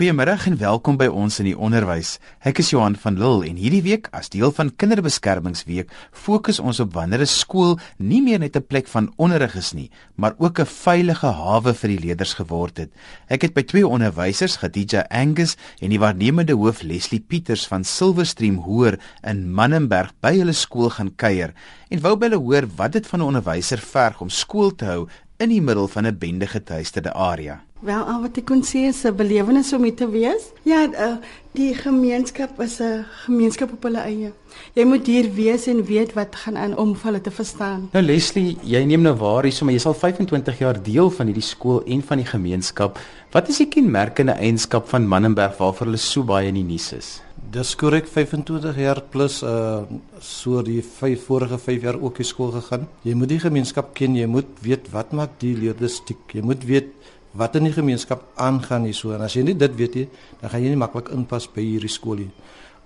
Goeiemôre en welkom by ons in die onderwys. Ek is Johan van Lille en hierdie week as deel van Kinderbeskermingsweek fokus ons op wanneer 'n skool nie meer net 'n plek van onderrig is nie, maar ook 'n veilige hawe vir die leerders geword het. Ek het by twee onderwysers, Khadija Angus en die waarnemende hoof Leslie Pieters van Silverstream Hoër in Mannenberg by hulle skool gaan kuier en wou by hulle hoor wat dit van 'n onderwyser verg om skool te hou in die middel van 'n bende getuisterde area. Wel, al wat ek kon sê is 'n belewenis om mee te wees. Ja, uh, die gemeenskap is 'n gemeenskap op hulle eie. Jy moet hier wees en weet wat gaan aan om hulle te verstaan. Nou Leslie, jy neem nou waar hier, maar jy sal 25 jaar deel van hierdie skool en van die gemeenskap. Wat is die kenmerkende eienskap van Mannenberg waarvoor hulle so baie in die nuus is? Dis korrek 25 jaar plus uh so die vyf vorige 5 jaar ook die skool gegaan. Jy moet die gemeenskap ken, jy moet weet wat maak die leerders stiek. Jy moet weet wat in die gemeenskap aangaan hier so en as jy nie dit weet nie, dan gaan jy nie maklik inpas by hierdie skool nie.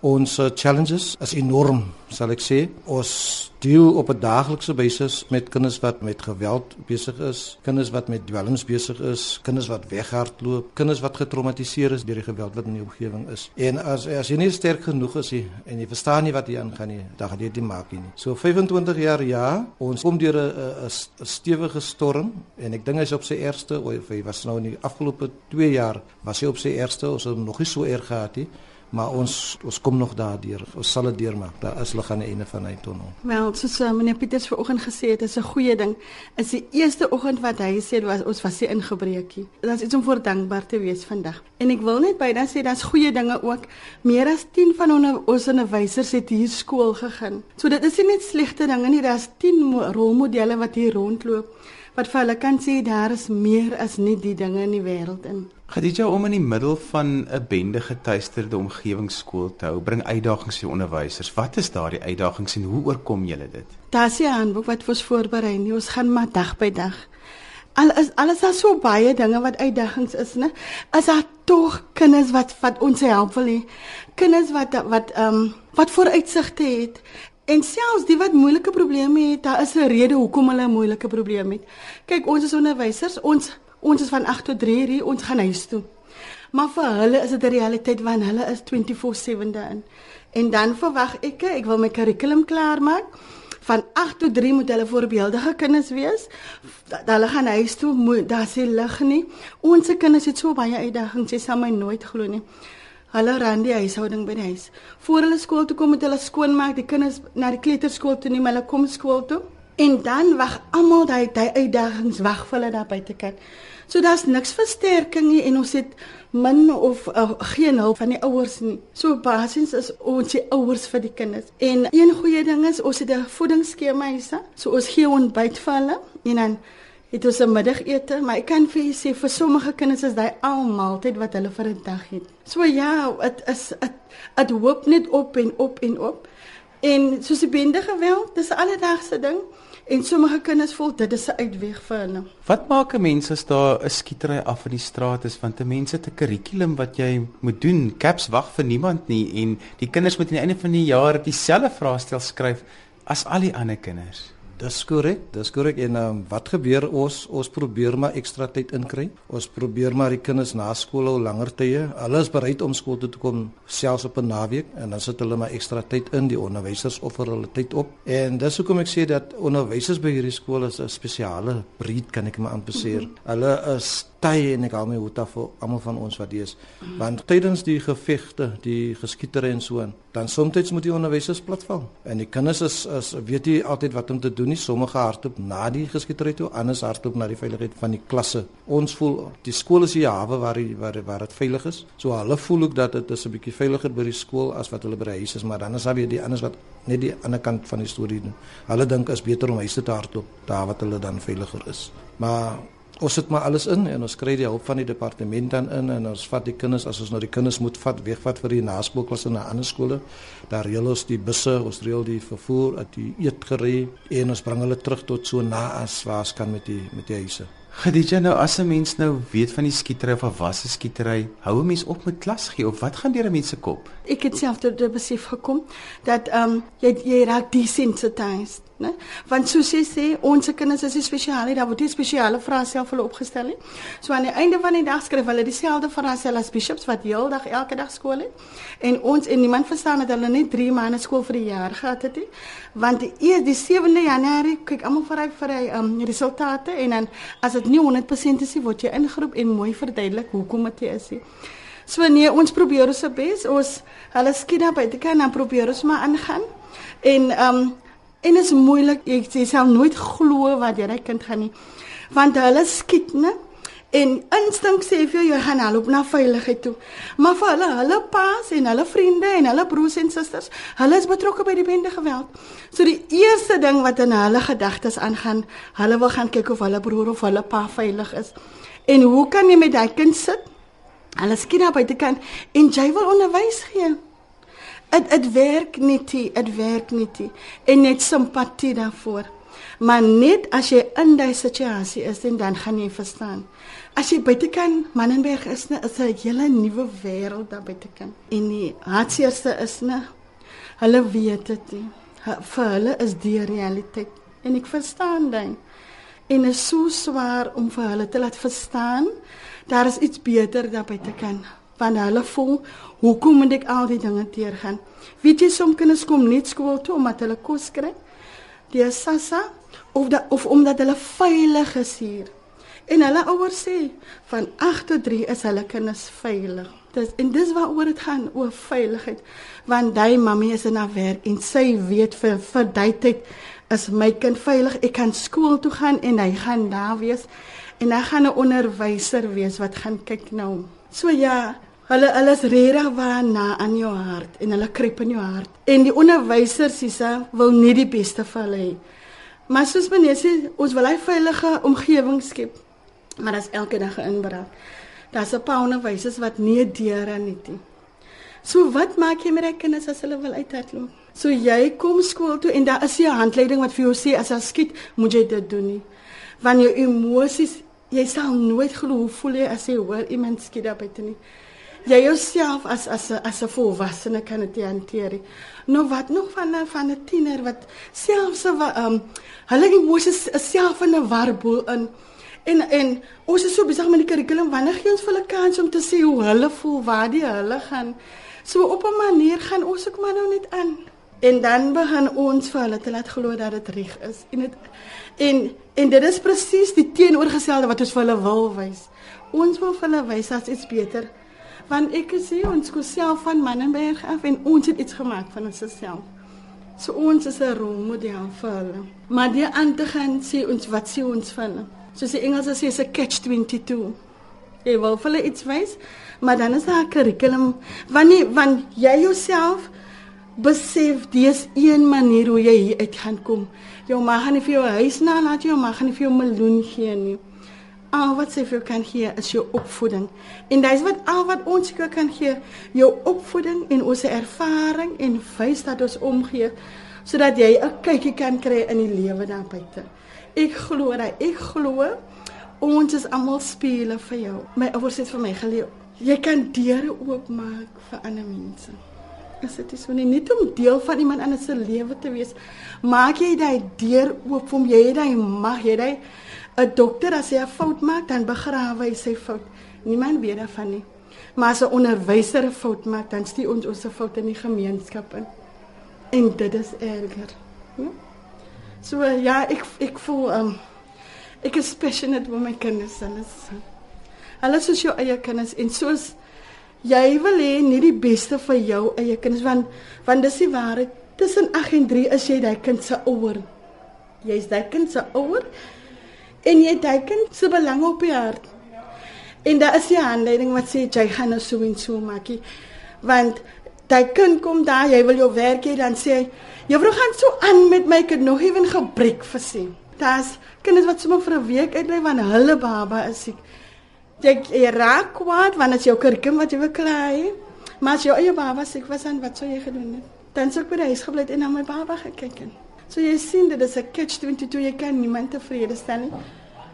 Ons uh, challenges is enorm, sal ek sê. Ons deel op 'n daaglikse basis met kinders wat met geweld besig is, kinders wat met dwelms besig is, kinders wat weghardloop, kinders wat getraumatiseer is deur die geweld wat in die omgewing is. En as as jy nie sterk genoeg is nie en jy verstaan nie wat hier aangaan nie, dan gaan jy dit maak nie. So 25 jaar ja, ons kom deur 'n 'n stewige storm en ek dink hy's op sy ergste, of hy was nou in die afgelope 2 jaar was hy op sy ergste, ons het nog nie so erg gehad nie maar ons ons kom nog daardeur. Ons sal dit deurmaak. Daar is lig aan die einde van hy tunnel. Wel, soos uh, meneer Pieters vanoggend gesê het, is 'n goeie ding. Is die eerste oggend wat hy sê was ons was se ingebreekie. Dit is iets om voor dankbaar te wees vandag. En ek wil net byna sê daar's goeie dinge ook. Meer as 10 van ons onderwysers het hier skool gegaan. So dit is nie net slegte dinge nie, daar's 10 rolmodelle wat hier rondloop wat vir hulle kan sê daar is meer as net die dinge in die wêreld in. Khadija om in die middel van 'n bende getuisterde omgewingsskool te hou, bring uitdagings vir onderwysers. Wat is daardie uitdagings en hoe oorkom julle dit? 'n handboek wat ons voorberei nie. Ons gaan maar dag by dag. Al is alles daar so baie dinge wat uitdagings is, né? As daar tog kinders wat wat ons help wil hê. Kinders wat wat ehm um, wat vooruitsigte het. En selfs die wat moeilike probleme het, daar is 'n rede hoekom hulle 'n moeilike probleem het. Kyk, ons is onderwysers, ons ons is van 8 tot 3 hier, ons gaan huis toe. Maar vir hulle is dit 'n realiteit want hulle is 24/7 daarin. En dan verwag ek, ek wil my kurrikulum klaar maak. Van 8 tot 3 moet hulle voorbeeldige kinders wees. Dat hulle gaan huis toe, moet daar se lig nie. Ons se kinders het so baie uitdagings, jy sal my nooit glo nie. Hulle ran die huishouding by die huis. Voor hulle skool toe kom met hulle skoonmaak, die kinders na die kleuterskool toe neem, hulle kom skool toe. En dan wag almal daai daai uitdagings wag vir hulle daar buite kyk. So daar's niks versterking nie en ons het min of uh, geen hulp van die ouers nie. So basies is ons die ouers vir die kinders. En een goeie ding is ons het 'n voedingsskema hier. So ons gee ontbyt vir hulle en dan het ons 'n middagete, maar ek kan vir julle sê vir sommige kinders is daai almaaltyd wat hulle vir 'n dag het. So ja, dit is dit dit hoop net op en op en op. En soos die bende geweld, dis 'n alledaagse ding en sommige kinders voel dit is 'n uitweg vir hulle. Wat maak 'n mens as daar 'n skietery af in die straat is want 'n mens het 'n kurrikulum wat jy moet doen. Caps wag vir niemand nie en die kinders moet aan die einde van die jaar dieselfde vraestel skryf as al die ander kinders. Dis korrek, dis korrek en um, wat gebeur ons ons probeer maar ekstra tyd inkry. Ons probeer maar die kinders na skool hou langer tye. Hulle is bereid om skool toe te kom selfs op 'n naweek en dan sit hulle maar ekstra tyd in die onderwysers offer hulle tyd op. En dis hoekom ek sê dat onderwysers by hierdie skool is 'n spesiale breed kan ek maar aanbeseer. Mm -hmm. Hulle is tye en ek hou my hoed af vir almal van ons wat dis. Want tydens die gevegte, die geskietery en so, dan soms moet die onderwysers platval. En die kinders is, is weet jy altyd wat om te doen nie. Sommige hardloop na die geskietery toe, anders hardloop na die veiligheid van die klasse. Ons voel die skool is die hawe waar die, waar waar dit veilig is. So hulle voel ook dat dit is 'n bietjie veiliger by die skool as wat hulle by die huis is, maar dan is daar weer die anders wat net die ander kant van die storie doen. Hulle dink is beter om huis te hardloop daar wat hulle dan veiliger is. Maar Ons sit maar alles in en ons kry die hulp van die departement dan in en ons vat die kinders as ons nou die kinders moet vat wegvat vir die naskoolklasse na ander skole. Daar reël ons die busse, ons reël die vervoer, at die eetgerei en ons bring hulle terug tot so na as waar ons kan met die met die huise. Gedie nou as 'n mens nou weet van die skietery of 'n wasse skietery, hou 'n mens op met klas gee of wat gaan deur 'n mens se kop? Ek het self tot die besef gekom dat ehm um, jy jy raak desensitized né? Want soos jy sê, ons kinders is spesiaal, daar word 'n spesiale vraestel vir hulle opgestel nie. So aan die einde van die dag skryf hulle dieselfde vraestel as bishops wat heeldag elke dag skool het. En ons en niemand verstaan dat hulle net 3 maande skool vir die jaar gehad het nie. Want die eers die 7de Januarie kyk almal vir hy vir hy um resultate en dan as dit nie 100% is nie, word jy ingeroep en mooi verduidelik hoekom dit is nie. So nee, ons probeer ons bes. Ons hulle skiet daar buite kan dan probeer ons maar aangaan. En ehm um, En is moeilik. Ek sê self nooit glo wat jy kind gaan nie. Want hulle skiet, né? En instink sê vir jou jy gaan loop na veiligheid toe. Maar vir hulle, hulle paas en hulle vriende en hulle broers en susters, hulle is betrokke by die bende geweld. So die eerste ding wat in hulle gedagtes aangaan, hulle wil gaan kyk of hulle broer of hulle pa veilig is. En hoe kan jy met daai kind sit? Hulle skiet daar buitekant en jy wil onderwys gee. Dit dit werk net, dit werk net. En net simpatie daarvoor. Maar net as jy in daai situasie is en dan gaan jy verstaan. As jy buite kan, Mannenberg is 'n is 'n hele nuwe wêreld daar buite kan. En die hartseerste is ne hulle weet dit nie. Vir hulle is die realiteit. En ek verstaan dit. En dit is so swaar om vir hulle te laat verstaan daar is iets beter daar buite kan want hulle voel hoekom moet ek al die dinge teergaan weet jy som kinders kom net skool toe omdat hulle kos kry die sassa of da, of omdat hulle veilig is hier. En hulle ouers sê van 8 tot 3 is hulle kinders veilig. Dis en dis waaroor dit gaan oor veiligheid. Want daai mammy is in haar werk en sy weet vir vir daai tyd is my kind veilig ek kan skool toe gaan en hy gaan daar wees. En hy gaan 'n onderwyser wees wat gaan kyk na hom So ja, hulle hulle is regtig na aan jou hart en hulle kruip in jou hart. En die onderwysers sisa wil nie die beste vir hulle hê. Maar soos meneer sê, ons wil 'n veilige omgewing skep. Maar dit is elke dag 'n inbraak. Daar's 'n paar onderwysers wat nie deur aan nie. So wat maak jy met daai kinders as hulle wil uithardloop? So jy kom skool toe en daar is 'n handleiding wat vir jou sê as jy skiet, moet jy dit doen nie. Wanneer jou emosies jy sal nooit glo hoe voel jy as jy hoor iemand skiet daar buite nie. Jy jouself as as as 'n volwassene kan dit hanteer. Nou wat nog van van 'n tiener wat selfs 'n um hulle emosies self in 'n warboel in en en ons is so besig met die kurrikulum wanneer gee ons vir hulle kans om te sê hoe hulle voel, waar die hulle gaan. So op 'n manier gaan ons ook maar nou net aan. En dan begin ons vir hulle te laat glo dat dit reg is. En dit en En dit is presies die teenoorgestelde wat ons vir hulle wil wys. Ons wil vir hulle wys dat iets beter. Want ek sê ons kom self van Mannenberg af en ons het iets gemaak van onsself. So ons is 'n rolmodel vir hulle. Maar die aan te gaan sê ons wat sê ons van hulle. Soos die Engels sê is 'n catch 22. Jy wil vir hulle iets wys, maar dan is daar 'n kurrikulum wanneer want jy jouself besef dis een manier hoe jy hier uit gaan kom. Jou ma gaan nie vir jou huis na laat jou ma gaan nie vir jou meloen gee nie. Al wat sy vir jou kan gee is jou opvoeding. En dis wat al wat ons jou kan gee, jou opvoeding en ons ervaring en wys dat ons omgee sodat jy 'n kykie kan kry in die lewe daar buite. Ek glo dat ek glo ons is almal spele vir jou. My ouers het vir my geleer jy kan deure oopmaak vir ander mense is dit is nie net om deel van iemand anders se lewe te wees. Maak jy daai deur oop vir hom. Jy het daai mag, jy daai 'n dokter as hy 'n fout maak, dan begrawe hy sy fout. Niemand weet daarvan nie. Maar as 'n onderwyser 'n fout maak, dan stuur ons ons fout in die gemeenskap in. En dit is erger. Ja? So ja, ek ek voel um ek is passionate oor my kinders en dit is Hulle is soos jou eie kinders en soos jy wil hê nie die beste vir jou eie kinders want want dis die waarheid. Tussen 8 en 3 is jy daai kind se ouer. Jy's daai kind se ouer en jy daai kind se belang op jou hart. En daar is 'n aanleiding wat sê jy gaan nou so en so maak. Want daai kind kom daar, jy wil jou werk hê dan sê "Juffrou gaan so aan met my kind nog ewen gebrek vir sien." Daar's kinders wat sommer vir 'n week uitbly want hulle baba is siek jy, jy raak kwaad want dit is jou kurrikulum wat jy kry. Maar as jou eie baba siek was dan wat sou jy gedoen het? Dan sou ek by die huis gebly en na my baba gekyk het. So jy sien dit is 'n catch 22 jy kan niemand tevrede stel nie.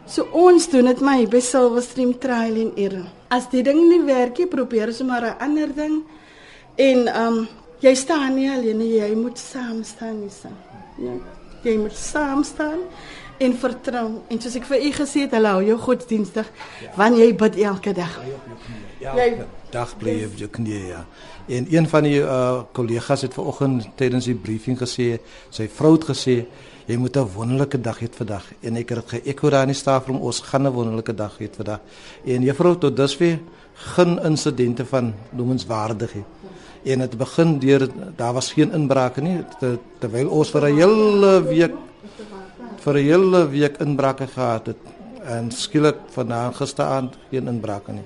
So ons doen dit my by Silverstream Trail in Ere. As die ding nie werk nie, probeer ons maar 'n ander ding. En um jy staan nie alleen nie, jy moet saam staan nie. Ja. Jy moet saam staan en vertrou. En soos ek vir u gesê het, hulle hou jou godsdienstig wanneer jy bid elke dag. Ja, jy dag bly op jou knie ja. En een van die uh kollegas het vanoggend tydens die briefing gesê, sy vrou het gesê jy moet 'n wonderlike dag hê vandag. En ek het geëkho daar in die stafroom, ons gaan 'n wonderlike dag hê vandag. En juffrou tot dusver geen insidente van noemenswaardig hê. En dit begin deur daar was geen inbrake nie ter, terwyl ons vir 'n hele week vir 'n hele week inbrake gehad het en skielik vanaand gisteraand geen inbrake nie.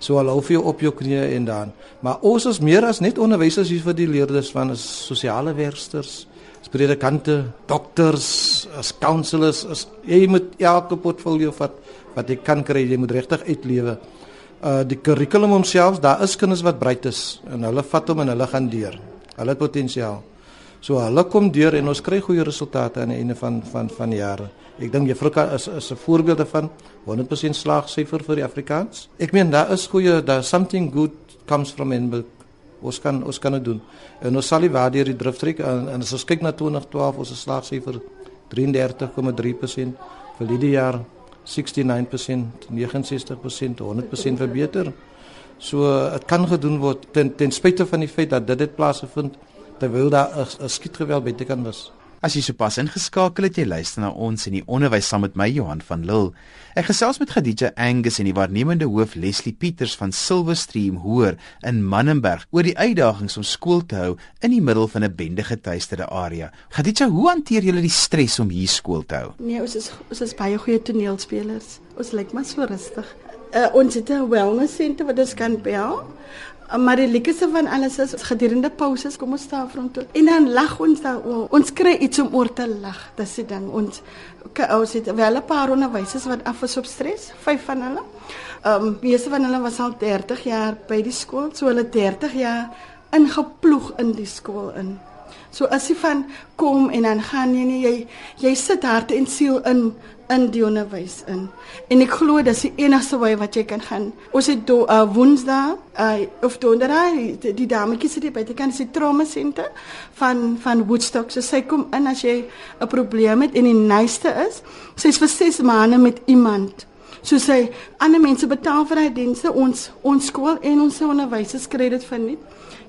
So al hou jy op jou knieë en dan. Maar ons is meer as net onderwysers hier vir die leerders van as sosiale werkers, as predikante, dokters, as counselors, as jy moet elke portfolio vat wat jy kan kry, jy moet regtig uitlewe. Uh die kurrikulum homself, daar is kinders wat breed is en hulle vat hom en hulle gaan deur. Hulle het potensiaal. So hulle kom deur en ons kry goeie resultate aan die einde van van van die jare. Ek dink Juffrou is is 'n voorbeeld daarvan. 100% slaagsyfer vir die Afrikaans. Ek meen daar is goeie daar something good comes from in ons kan ons kan dit doen. En ons sal die waarde die driftrek en, en as ons kyk na 2012 ons slaagsyfer 33,3% vir hierdie jaar 69%, 69%, 100% verbeter. So dit kan gedoen word ten, ten spyte van die feit dat dit dit plaasgevind terwyl daar 'n skietgeweld by te kan was. As jy sopas ingeskakel het, jy luister na ons in die onderwys saam met my Johan van Lille. Ek gesels met Khadija Angus en die waarnemende hoof Leslie Pieters van Silverstream Hoër in Mannenberg oor die uitdagings om skool te hou in die middel van 'n bendegetuisterde area. Khadija, hoe hanteer julle die stres om hier skool te hou? Nee, ons is ons is baie goeie toneelspelers. Ons lyk maar so rustig. Uh, ons het 'n wellness center wat ons kan bel. Maar die lekkerste van alles is gedurende pauses kom ons daar front toe en dan lag ons daar oor. Ons kry iets om oor te lag. Dis die ding. Ons ons het wel 'n paar onderwysers wat af is op stres, vyf van hulle. Ehm um, meeste van hulle was al 30 jaar by die skool, so hulle 30 jaar ingeploeg in die skool in. So as jy van kom en dan gaan jy nie jy jy sit hart en siel in in die onderwys in. En ek glo dis die enigste wy wat jy kan gaan. Ons het do uh, Woensdae uh, of Donderdag die, die dametjies sit by die kan se trauma senter van van Woodstock. So sy kom in as jy 'n probleem het en die nuiste is, sy's vir 6 maande met iemand. So sê ander mense betaal vir hy dienste ons ons skool en ons onderwysers kry dit vir nie.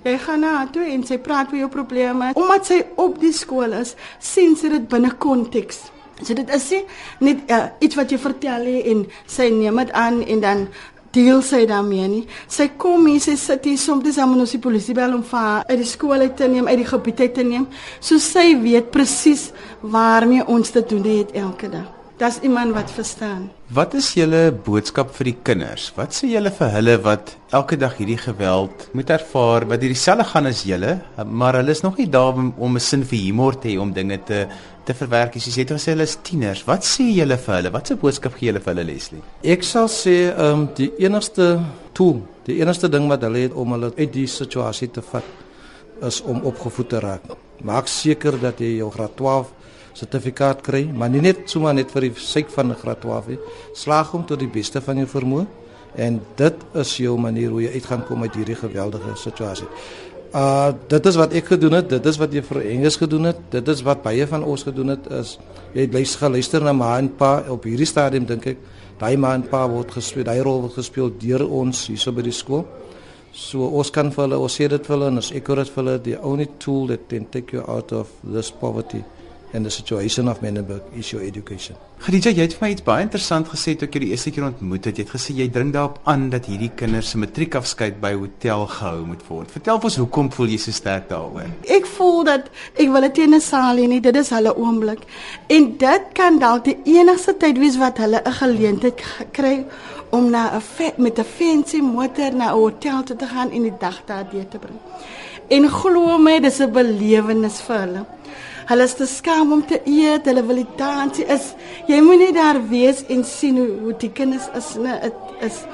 Jy gaan na toe en sy praat oor jou probleme. Omdat sy op die skool is, sien sy dit binne konteks. So dit is nie net uh, iets wat jy vertel nie en sy neem dit aan en dan deel sy daarmee nie. Sy kom hier, sy sit hier soms dis aan ons die polisie bel om vir uit die skool uit te neem, uit die gebied uit te neem. So sy weet presies waarmee ons te doen het elke dag. Dis iemand wat verstaan. Wat is julle boodskap vir die kinders? Wat sê julle vir hulle wat elke dag hierdie geweld moet ervaar, wat hierdie selfe gaan as julle, maar hulle is nog nie daar om, om 'n sin vir humor te hê om dinge te te verwerk. Jy sê dit was hulle is tieners. Wat sê julle vir hulle? Wat 'n boodskap gee julle vir hulle Leslie? Ek sal sê ehm um, die enigste tool, die enigste ding wat hulle het om hulle uit die situasie te vat is om opgevoed te raak. Maak seker dat jy jou graad 12 sertifikaat kry, maar nie net sommer net vir die sake van 'n graad 12 nie. Slaag hom tot die beste van jou vermoë en dit is jou manier hoe jy uit gaan kom uit hierdie geweldige situasie. Uh dit is wat ek gedoen het, dit is wat juffrou Engels gedoen het, dit is wat baie van ons gedoen het is jy het luister geluister na ma en pa op hierdie stadium dink ek daai ma en pa word gespeel, daai rol word gespeel deur ons hierso by die skool. So ons kan vir hulle, ons sê dit vir hulle en ons ekkoret vir hulle the only tool that can take you out of this poverty and the situation of Menenberg is your education. Khadija, jy het vir my iets baie interessant gesê toe ek jou die eerste keer ontmoet het. Jy het gesê jy dring daarop aan dat hierdie kinders se matriekafskeid by hotel gehou moet word. Vertel ons hoekom voel jy so sterk daaroor? Ek voel dat ek wil dit in 'n saal hê, dit is hulle oomblik. En dit kan dalk die enigste tyd wees wat hulle 'n geleentheid kry om na 'n met 'n fancy motor na 'n hotel te gaan en die dag daar deur te bring. En glo my, dis 'n belewenis vir hulle. Hulle is te skaam om te eet, hulle wil die dansie is. Jy moet net daar wees en sien hoe hoe die kinders is, nee, dit is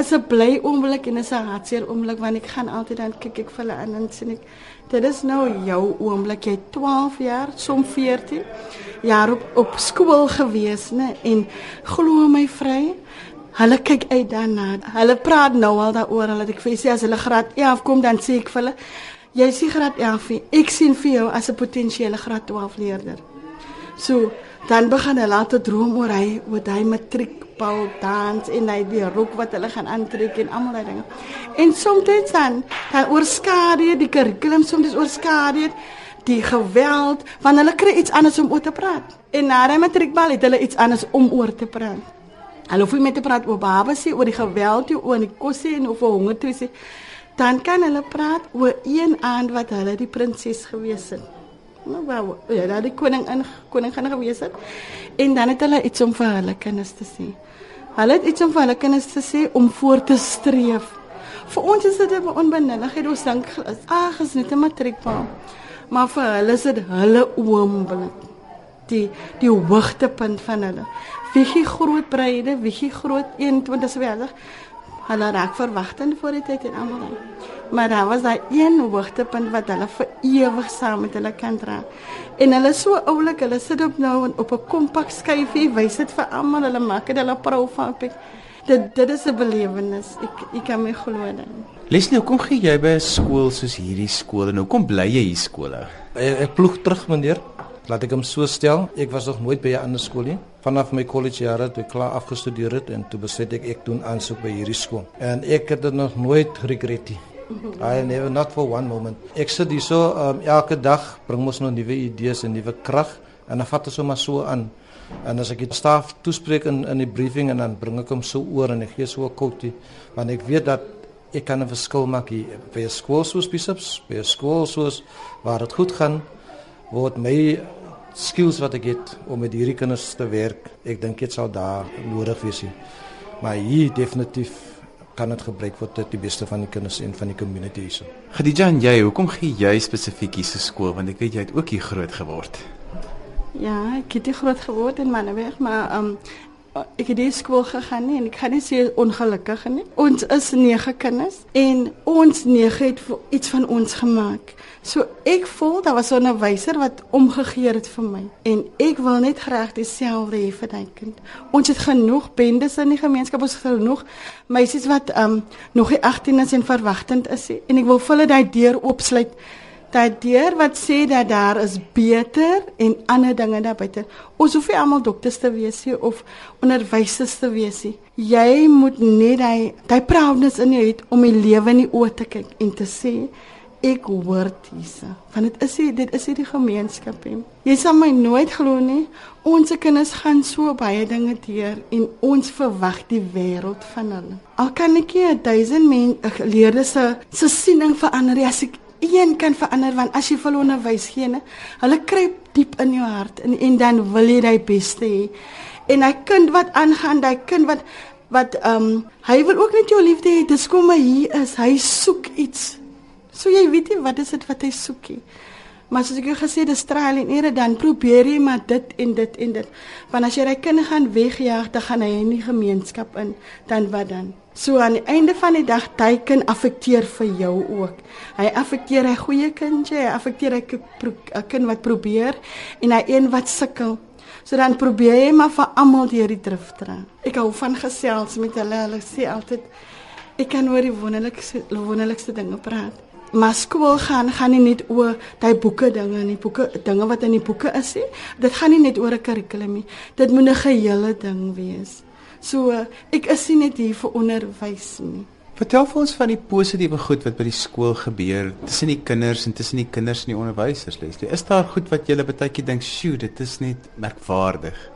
is 'n bly oomblik en is 'n hartseer oomblik want ek gaan altyd dan kyk ek vir hulle aan en sien ek dit is nou jou oomblik jy 12 jaar, som 14 jaar op op skool gewees, né? En glo my vry, hulle kyk uit daarna. Hulle praat nou al daaroor, hulle ek sê as hulle graad 11 kom dan sê ek vir hulle Jy sien graad 11. Ek sien vir jou as 'n potensiële graad 12 leerder. So dan begin hulle laat droom oor hy oor hy matriekbal dans en hy die rok wat hulle gaan aantrek en almal daai dinge. En soms dan dan oorskadu die kurrikulum soms oorskadu die geweld want hulle kry iets anders om oor te praat. En na die matriekbal het hulle iets anders om oor te praat. Hulle hoef nie met te praat oor babas nie, oor die geweld, oor die kosse en of honger toe sê. Dan kan hulle praat oor een aand wat hulle die prinses gewees het. Nou wou ja, daar die koning in koning gaan gewees het. En dan het hulle iets om vir hulle kinders te sê. Hulle het iets om vir hulle kinders te sê om voor te streef. Vir ons is dit 'n onbenulligheid. Ons dink ag, is net 'n matriekpaal. Maar vir hulle is dit hulle oomblik. Die die hoogtepunt van hulle. Wiegie groot breide, wiegie groot 21 wêreld. Hulle raak verwagtend voor die tyd en almal. Maar daar was daai een hoogtepunt wat hulle vir ewig saam met hulle kan dra. En hulle is so oulik, hulle sit op nou op 'n kompak skyfie, wys dit vir almal, hulle maak dit hulle profiel. Dit dit is 'n belewenis. Ek ek kan my glo dan. Leslie, hoekom gee jy by 'n skool soos hierdie skool en hoekom bly jy hier skool? Ek, ek ploeg terug meneer. Laat ek hom so stel. Ek was nog nooit by 'n ander skool nie. Vanaf my college jare toe klaar afgestudeer het en toe besluit ek ek doen aansoek by hierdie skool. En ek het dit nog nooit regret nie. I never not for one moment. Ek sit hier so um, elke dag bring ons nog nuwe idees en nuwe krag en dan vat ons hom maar so aan. En as ek die staf toespreek in in die briefing en dan bring ek hom so oor en ek gee so 'n quote want ek weet dat ek kan 'n verskil maak hier by 'n skool soos Bishops, by 'n skool soos waar dit goed gaan word my skills wat ek het om met hierdie kinders te werk. Ek dink dit sal daar nodig wees. Maar hier definitief kan dit gebruik word tot die beste van die kinders en van die community hierso. Khadija en jy, hoekom gee jy spesifiek hierdie skool want ek weet jy het ook hier groot geword. Ja, ek het hier groot geword in Maneweg, maar um ek het die skool gegaan nie en ek gaan nie sê ongelukkig nie. Ons is nege kinders en ons nege het iets van ons gemaak. So ek voel daar was 'n onderwyser wat omgegee het vir my en ek wil net graag dieselfde hê vir my kind. Ons het genoeg bendes in die gemeenskap, ons het genoeg meisies wat um nog nie 18 is en verwagtend is en ek wil vir hulle daai deur oopsluit. Daai deur wat sê dat daar is beter en ander dinge daar buite. Ons hoef nie almal dokters te wees nie of onderwysers te wees nie. Jy moet net daai daai proudness in jou hê om die lewe in die oë te kyk en te sê ek hoort hierse. Want dit is dit is die gemeenskap hè. Jy sal my nooit glo nie. Ons kinders gaan so baie dinge deur en ons verwag die wêreld van hulle. Al kan ek jy 1000 mense leerders se se siening verander as ek een kan verander want as jy vir hulle onderwys gee, ne, hulle kruip diep in jou hart en en dan wil jy die beste hê. En hy kind wat aangaan, daai kind wat wat ehm um, hy wil ook net jou liefde hê. Dis kom hy hier is. Hy soek iets So jy weet nie wat is dit wat hy soekie. Maar soos ek jou gesê dis trial en error dan probeer jy maar dit en dit en dit. Want as jy daai kind gaan wegjaag, dan gaan hy in die gemeenskap in, dan wat dan? So aan die einde van die dag teiken affekteer vir jou ook. Hy affekteer hy goeie kindjie, hy affekteer 'n kind wat probeer en hy een wat sukkel. So dan probeer jy maar vir almal die drif dra. Ek hou van gesels met hulle. Hulle sê altyd ek kan oor die wonderlikste wonderlikste dinge praat maar skool gaan gaan nie net oor daai boeke dinge nie boeke dinge wat in die boeke is nie dit gaan nie net oor 'n kurrikulum nie dit moet 'n gehele ding wees so ek is nie net hier vir onderwys nie vertel vir ons van die positiewe goed wat by die skool gebeur tussen die kinders en tussen die kinders en die onderwysers Leslie is daar goed wat jy baie keer dink sjoe dit is net merkwaardig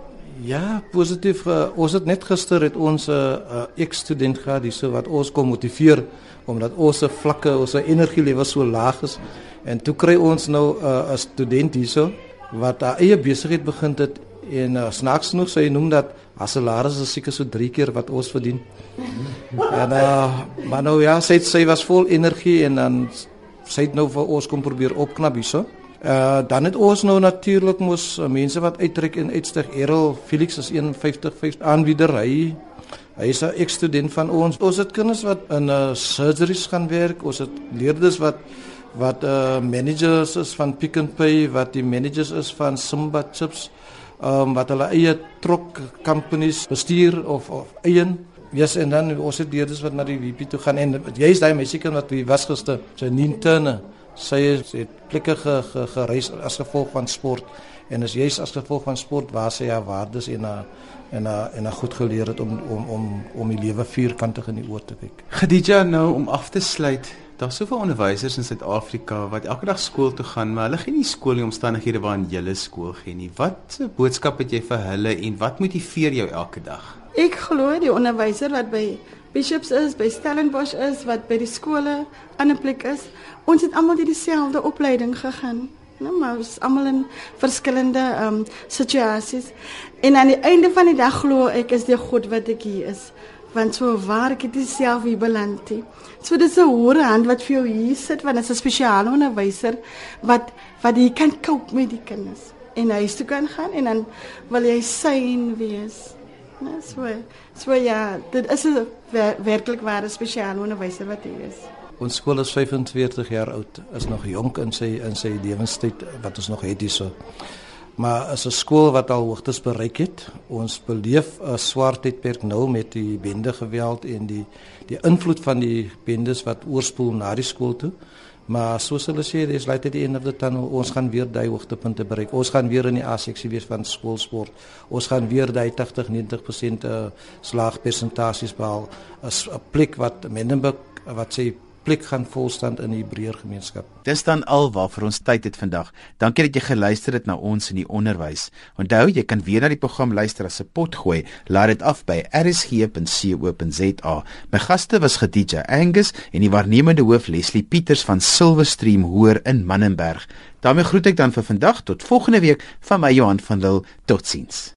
Ja, positief. Uh, ons het net gister het ons 'n uh, uh, ex-student gehad hierso wat ons kom motiveer omdat ons se vlakke, ons energie level so laag is. En toe kry ons nou 'n uh, student hierso wat haar eie besigheid begin het en uh, snaaks genoeg sê hy noem dat haar salaris is seker so 3 keer wat ons verdien. en uh, maar nou ja, sy sy was vol energie en dan sy het nou vir ons kom probeer opknap hierso. Uh dan het ons nou natuurlik mos uh, mense wat uittrek en uitstyg. Errol Felix is 150 50 aanbieder hy Hy is 'n ekstudent van ons. Ons het kinders wat in uh, surgeries gaan werk. Ons het leerders wat wat uh managers is van Pick n Pay, wat die managers is van Simba Chips, um wat hulle eie trok companies bestuur of of eien. Yes, en dan ons het leerders wat na die WP toe gaan en jy's daai meisiekind wat wie was gister, sy Nintendo Sy het plekke ge, ge, gereis as gevolg van sport en is juist as gevolg van sport waar sy haar waardes en haar en haar en haar goed geleer het om om om om die lewe vierkantig in die oë te kyk. Khadija nou om af te sluit. Daar's soveel onderwysers in Suid-Afrika wat elke dag skool toe gaan, maar hulle gee nie skool die omstandighede waarin jy skool gee nie. Wat 'n boodskap het jy vir hulle en wat motiveer jou elke dag? Ek glo die onderwyser wat by Bishops is, by Stellenbosch is, wat by die skole aan 'n plek is, ons het almal dieselfde opleiding gegaan. Nou maar ons almal in verskillende ehm um, situasies. En aan die einde van die dag glo ek is die God wat ek hier is. Want so waar ek dit self hier beland het. So dis 'n hoë hand wat vir jou hier sit want dit is 'n spesiale onderwyser wat wat jy kan cope met die kinders. En hy toe kan gaan en dan wil jy syn wees. Nou so so ja, dit is 'n werklik ware spesiale onderwyser wat hier is. Ons skool is 45 jaar oud, is nog jonk in sy in sy lewenstyd wat ons nog het hierso. Maar as 'n skool wat al hoogtes bereik het, ons beleef 'n swart tydperk nou met die bende geweld en die die invloed van die bendes wat oorspoel na die skool toe. Maar soos hulle sê, dis laat dit die end of the tunnel. Ons gaan weer daai hoogtepunte bereik. Ons gaan weer in die A-seksie wees van skoolsport. Ons gaan weer daai 80-90% uh, slaagpersentasies behaal. 'n plek wat Mendenburg wat sê plek gaan volstand in die Hebreër gemeenskap. Dis dan al waarvoor ons tyd het vandag. Dankie dat jy geluister het na ons in die onderwys. Onthou, jy kan weer na die program luister as 'n pot gooi. Laat dit af by rsg.co.za. My gaste was Gedija Angus en die waarnemende hoof Leslie Pieters van Silverstream Hoër in Mannenberg. daarmee groet ek dan vir vandag tot volgende week van my Johan van Lille. Totsiens.